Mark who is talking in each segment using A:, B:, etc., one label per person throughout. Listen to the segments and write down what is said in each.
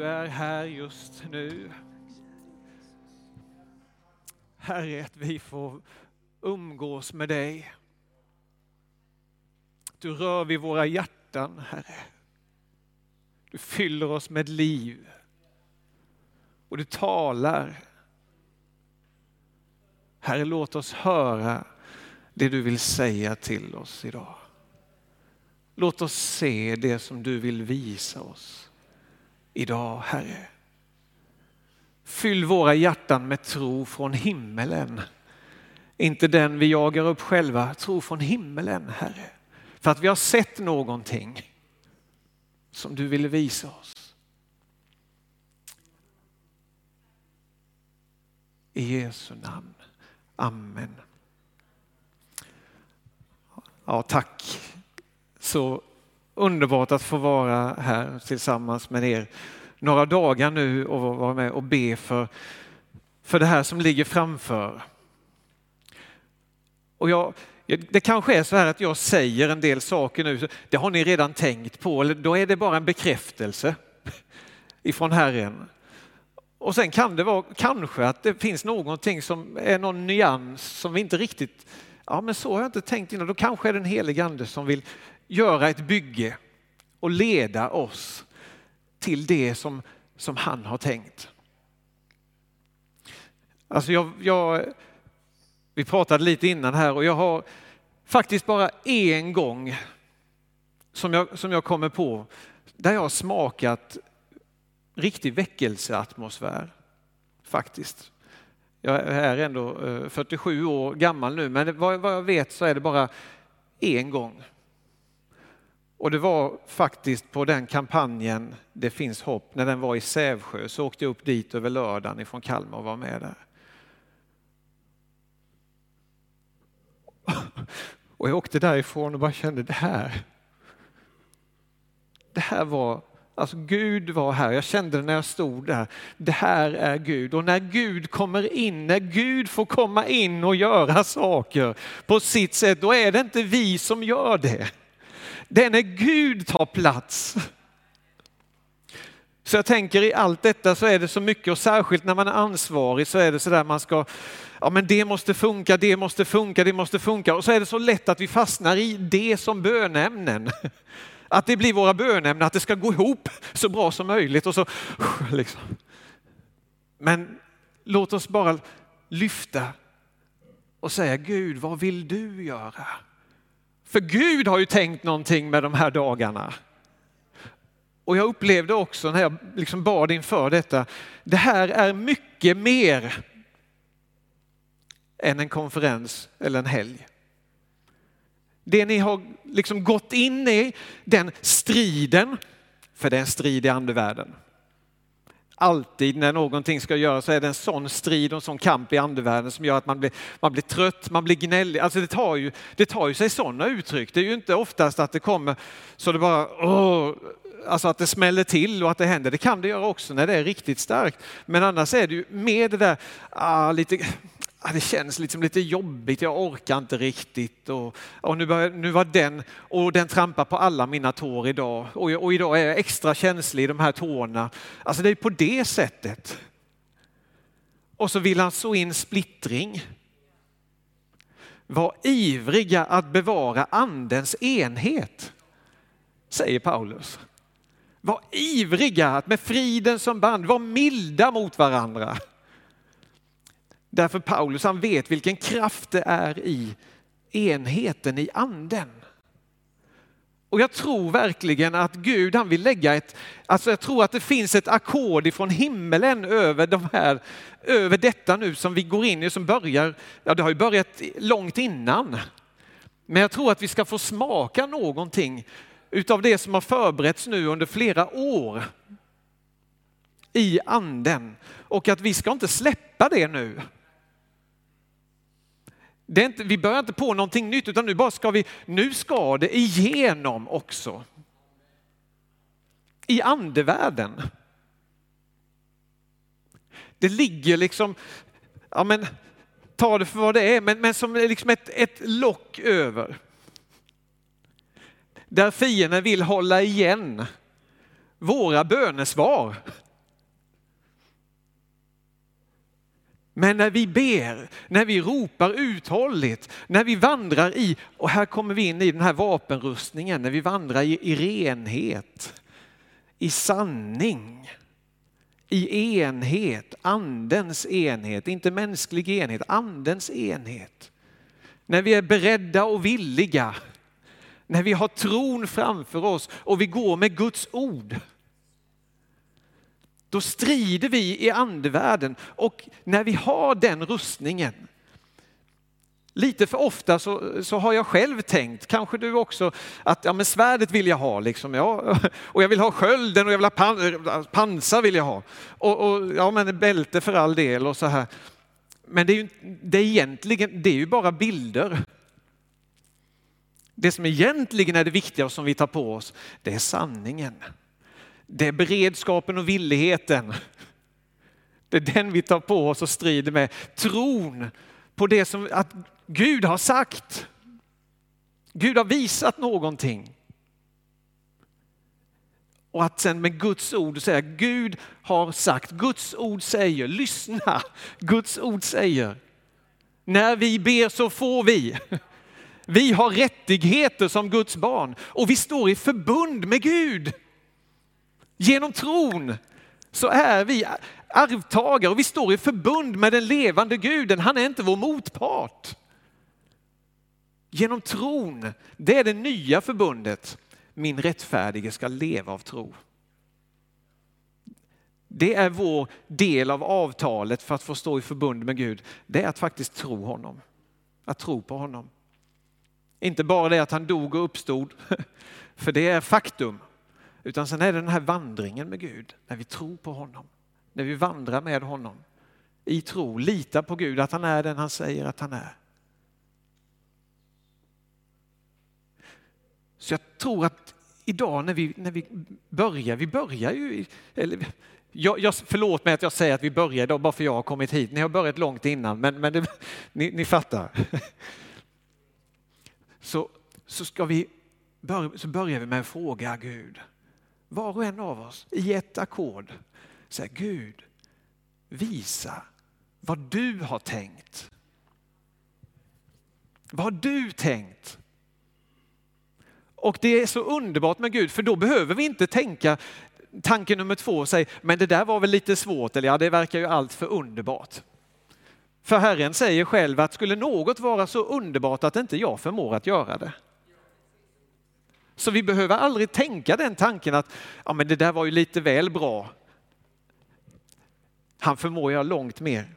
A: Du är här just nu. Herre, att vi får umgås med dig. Du rör vid våra hjärtan, Herre. Du fyller oss med liv. Och du talar. Herre, låt oss höra det du vill säga till oss idag. Låt oss se det som du vill visa oss idag, Herre. Fyll våra hjärtan med tro från himmelen. Inte den vi jagar upp själva, tro från himmelen, Herre. För att vi har sett någonting som du ville visa oss. I Jesu namn. Amen. Ja, tack. Så underbart att få vara här tillsammans med er några dagar nu och vara med och be för, för det här som ligger framför. Och jag, det kanske är så här att jag säger en del saker nu, det har ni redan tänkt på, eller då är det bara en bekräftelse ifrån Herren. Och sen kan det vara kanske att det finns någonting som är någon nyans som vi inte riktigt, ja men så har jag inte tänkt innan, då kanske är det en helig ande som vill göra ett bygge och leda oss till det som, som han har tänkt. Alltså jag, jag, vi pratade lite innan här och jag har faktiskt bara en gång som jag, som jag kommer på där jag har smakat riktig väckelseatmosfär. Faktiskt. Jag är ändå eh, 47 år gammal nu men vad jag vet så är det bara en gång. Och det var faktiskt på den kampanjen Det finns hopp, när den var i Sävsjö, så åkte jag upp dit över lördagen ifrån Kalmar och var med där. Och jag åkte därifrån och bara kände det här. Det här var, alltså Gud var här. Jag kände det när jag stod där. Det här är Gud. Och när Gud kommer in, när Gud får komma in och göra saker på sitt sätt, då är det inte vi som gör det. Det är när Gud tar plats. Så jag tänker i allt detta så är det så mycket och särskilt när man är ansvarig så är det så där man ska, ja men det måste funka, det måste funka, det måste funka och så är det så lätt att vi fastnar i det som bönämnen. Att det blir våra bönämnen, att det ska gå ihop så bra som möjligt och så liksom. Men låt oss bara lyfta och säga Gud, vad vill du göra? För Gud har ju tänkt någonting med de här dagarna. Och jag upplevde också när jag liksom bad inför detta, det här är mycket mer än en konferens eller en helg. Det ni har liksom gått in i, den striden, för det är en strid i andevärlden alltid när någonting ska göras så är det en sån strid och en sån kamp i andevärlden som gör att man blir, man blir trött, man blir gnällig. Alltså det tar, ju, det tar ju sig sådana uttryck. Det är ju inte oftast att det kommer så det bara, åh, alltså att det smäller till och att det händer. Det kan det göra också när det är riktigt starkt. Men annars är det ju med det där, ah, lite det känns liksom lite jobbigt, jag orkar inte riktigt. Och, och nu, börjar, nu var den, och den trampar på alla mina tår idag. Och, och idag är jag extra känslig i de här tårna. Alltså det är på det sättet. Och så vill han så in splittring. Var ivriga att bevara andens enhet, säger Paulus. Var ivriga att med friden som band, var milda mot varandra. Därför Paulus han vet vilken kraft det är i enheten i anden. Och jag tror verkligen att Gud han vill lägga ett, alltså jag tror att det finns ett ackord ifrån himmelen över de här, över detta nu som vi går in i, som börjar, ja det har ju börjat långt innan. Men jag tror att vi ska få smaka någonting utav det som har förberetts nu under flera år i anden och att vi ska inte släppa det nu det är inte, vi börjar inte på någonting nytt utan nu bara ska vi, nu ska det igenom också. I andevärlden. Det ligger liksom, ja men ta det för vad det är, men, men som liksom ett, ett lock över. Där fienden vill hålla igen våra bönesvar Men när vi ber, när vi ropar uthålligt, när vi vandrar i, och här kommer vi in i den här vapenrustningen, när vi vandrar i, i renhet, i sanning, i enhet, andens enhet, inte mänsklig enhet, andens enhet. När vi är beredda och villiga, när vi har tron framför oss och vi går med Guds ord. Då strider vi i andevärlden och när vi har den rustningen, Lite för ofta så, så har jag själv tänkt, kanske du också, att ja, men svärdet vill jag ha, liksom, ja, och jag vill ha skölden och jag vill ha pan, pansar vill jag ha. Och, och, ja, men bälte för all del och så här. Men det är ju, det är egentligen, det är ju bara bilder. Det som egentligen är det viktiga och som vi tar på oss, det är sanningen. Det är beredskapen och villigheten. Det är den vi tar på oss och strider med. Tron på det som att Gud har sagt. Gud har visat någonting. Och att sen med Guds ord säga Gud har sagt, Guds ord säger, lyssna, Guds ord säger. När vi ber så får vi. Vi har rättigheter som Guds barn och vi står i förbund med Gud. Genom tron så är vi arvtagare och vi står i förbund med den levande guden. Han är inte vår motpart. Genom tron, det är det nya förbundet. Min rättfärdige ska leva av tro. Det är vår del av avtalet för att få stå i förbund med Gud. Det är att faktiskt tro honom. Att tro på honom. Inte bara det att han dog och uppstod, för det är faktum. Utan sen är det den här vandringen med Gud, när vi tror på honom. När vi vandrar med honom i tro, litar på Gud, att han är den han säger att han är. Så jag tror att idag när vi, när vi börjar, vi börjar ju, eller, jag, jag, förlåt mig att jag säger att vi börjar idag bara för jag har kommit hit. Ni har börjat långt innan, men, men det, ni, ni fattar. Så, så, ska vi, så börjar vi med att fråga Gud. Var och en av oss i ett ackord. Säg Gud, visa vad du har tänkt. Vad har du tänkt? Och det är så underbart med Gud, för då behöver vi inte tänka tanke nummer två och säga, men det där var väl lite svårt, eller ja, det verkar ju allt för underbart. För Herren säger själv att skulle något vara så underbart att inte jag förmår att göra det. Så vi behöver aldrig tänka den tanken att ja, men det där var ju lite väl bra. Han förmår göra långt mer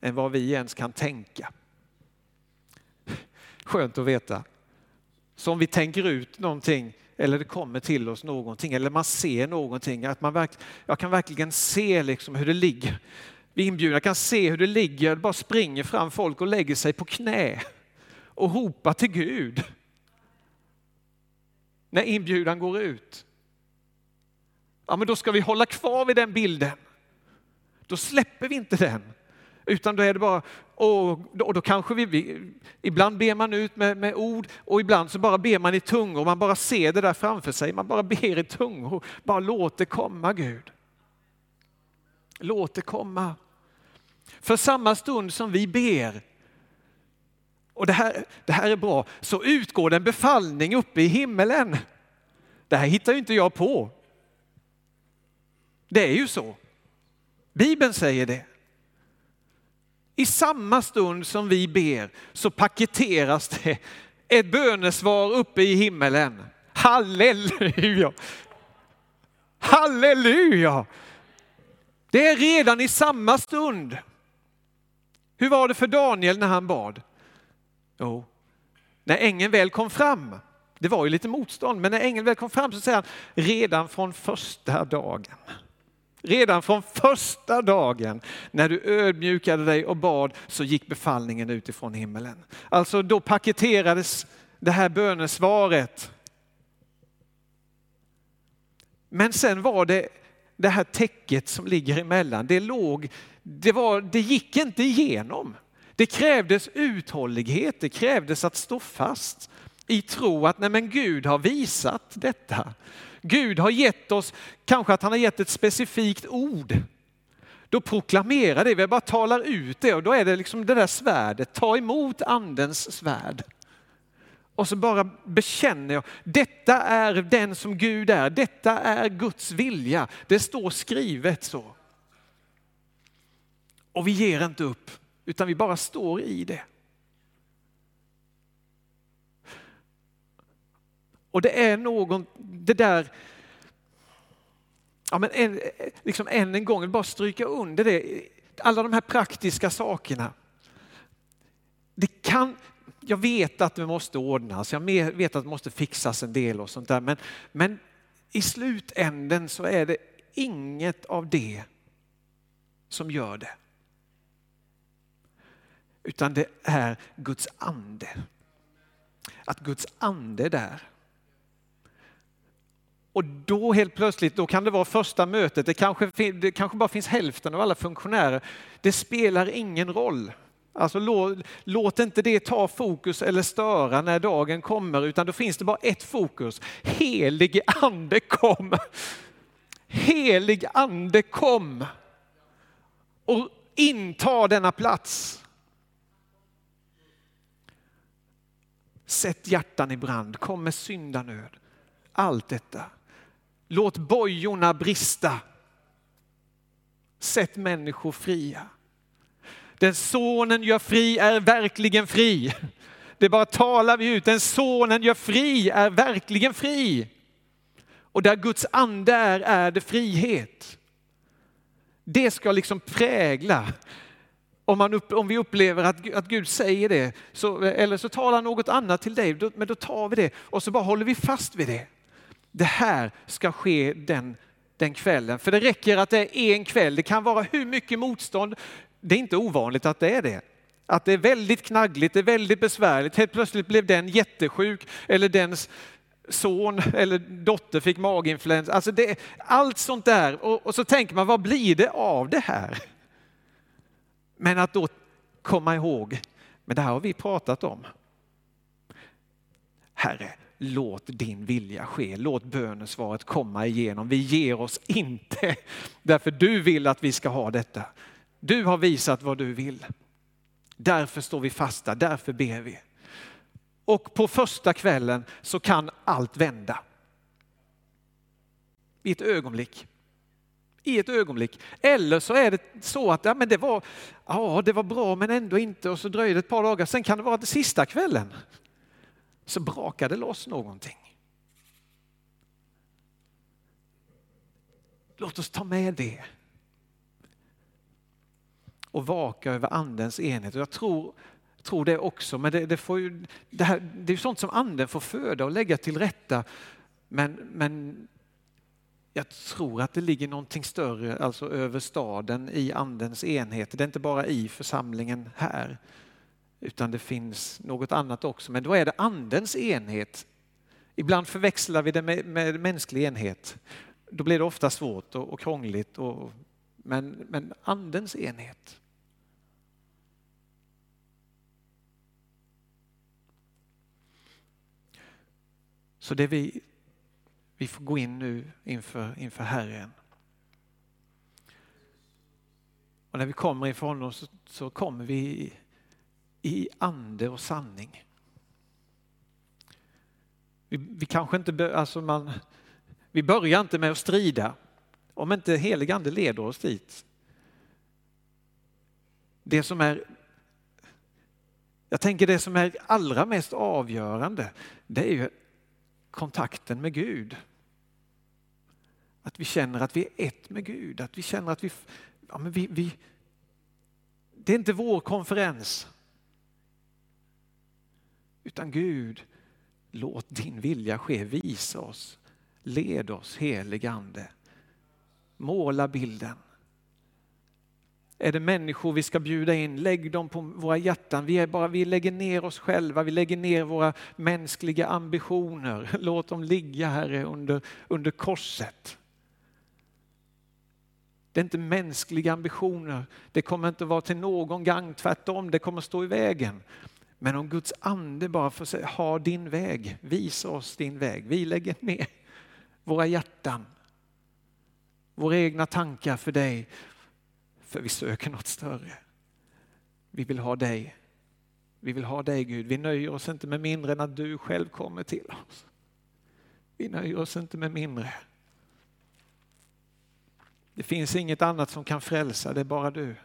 A: än vad vi ens kan tänka. Skönt att veta. Så om vi tänker ut någonting eller det kommer till oss någonting eller man ser någonting, att man verk, jag kan verkligen se liksom hur det ligger. Vi inbjudna kan se hur det ligger, det bara springer fram folk och lägger sig på knä och ropar till Gud. När inbjudan går ut. Ja, men då ska vi hålla kvar vid den bilden. Då släpper vi inte den. Utan då är det bara, och då, och då kanske vi, vi, ibland ber man ut med, med, ord och ibland så bara ber man i tungor, man bara ser det där framför sig, man bara ber i tungor, bara låt det komma Gud. Låt det komma. För samma stund som vi ber, och det här, det här är bra, så utgår det en befallning uppe i himmelen. Det här hittar ju inte jag på. Det är ju så. Bibeln säger det. I samma stund som vi ber så paketeras det ett bönesvar uppe i himmelen. Halleluja! Halleluja! Det är redan i samma stund. Hur var det för Daniel när han bad? Jo, när ängeln väl kom fram, det var ju lite motstånd, men när ängeln väl kom fram så säger han redan från första dagen. Redan från första dagen när du ödmjukade dig och bad så gick befallningen utifrån himmelen. Alltså då paketerades det här bönesvaret. Men sen var det det här täcket som ligger emellan. Det, låg, det, var, det gick inte igenom. Det krävdes uthållighet, det krävdes att stå fast i tro att nej men Gud har visat detta. Gud har gett oss, kanske att han har gett ett specifikt ord. då proklamera det, vi bara talar ut det och då är det liksom det där svärdet, ta emot andens svärd. Och så bara bekänner jag, detta är den som Gud är, detta är Guds vilja. Det står skrivet så. Och vi ger inte upp, utan vi bara står i det. Och det är någon, det där, ja men en, liksom än en gång, bara stryka under det, alla de här praktiska sakerna. Det kan, jag vet att det måste ordnas, jag vet att det måste fixas en del och sånt där, men, men i slutänden så är det inget av det som gör det. Utan det är Guds ande. Att Guds ande är där. Och då helt plötsligt, då kan det vara första mötet, det kanske, det kanske bara finns hälften av alla funktionärer. Det spelar ingen roll. Alltså låt, låt, inte det ta fokus eller störa när dagen kommer, utan då finns det bara ett fokus. Helig ande kom. Helig ande kom. Och inta denna plats. Sätt hjärtan i brand, kom med syndanöd. Allt detta. Låt bojorna brista. Sätt människor fria. Den sonen gör fri är verkligen fri. Det bara talar vi ut. Den sonen gör fri är verkligen fri. Och där Guds ande är, är det frihet. Det ska liksom prägla. Om, man upp, om vi upplever att, att Gud säger det, så, eller så talar något annat till dig, då, men då tar vi det och så bara håller vi fast vid det. Det här ska ske den, den kvällen. För det räcker att det är en kväll. Det kan vara hur mycket motstånd. Det är inte ovanligt att det är det. Att det är väldigt knaggligt, det är väldigt besvärligt. Helt plötsligt blev den jättesjuk eller dens son eller dotter fick maginfluensa. Alltså det, allt sånt där. Och, och så tänker man, vad blir det av det här? Men att då komma ihåg, men det här har vi pratat om. Herre, låt din vilja ske. Låt bönesvaret komma igenom. Vi ger oss inte därför du vill att vi ska ha detta. Du har visat vad du vill. Därför står vi fasta, därför ber vi. Och på första kvällen så kan allt vända. I ett ögonblick. I ett ögonblick. Eller så är det så att ja, men det, var, ja, det var bra men ändå inte och så dröjer det ett par dagar. Sen kan det vara att sista kvällen så brakade loss någonting. Låt oss ta med det. Och vaka över andens enhet. Jag tror, tror det också, men det, det, får ju, det, här, det är sånt som anden får föda och lägga till rätta. Men, men jag tror att det ligger någonting större alltså över staden i andens enhet. Det är inte bara i församlingen här utan det finns något annat också. Men då är det andens enhet. Ibland förväxlar vi det med, med mänsklig enhet. Då blir det ofta svårt och, och krångligt. Och, men, men andens enhet. Så det vi, vi får gå in nu inför, inför Herren. Och när vi kommer inför honom så, så kommer vi i ande och sanning. Vi, vi kanske inte, alltså man, vi börjar inte med att strida om inte helig ande leder oss dit. Det som är jag tänker det som är allra mest avgörande, det är ju kontakten med Gud. Att vi känner att vi är ett med Gud, att vi känner att vi, ja men vi, vi det är inte vår konferens. Utan Gud, låt din vilja ske. Visa oss, led oss helig Ande. Måla bilden. Är det människor vi ska bjuda in, lägg dem på våra hjärtan. Vi, är bara, vi lägger ner oss själva, vi lägger ner våra mänskliga ambitioner. Låt dem ligga, Herre, under, under korset. Det är inte mänskliga ambitioner. Det kommer inte vara till någon gang, tvärtom, det kommer stå i vägen. Men om Guds ande bara får säga, ha din väg, visa oss din väg. Vi lägger ner våra hjärtan, våra egna tankar för dig, för vi söker något större. Vi vill ha dig. Vi vill ha dig Gud. Vi nöjer oss inte med mindre än att du själv kommer till oss. Vi nöjer oss inte med mindre. Det finns inget annat som kan frälsa, det är bara du.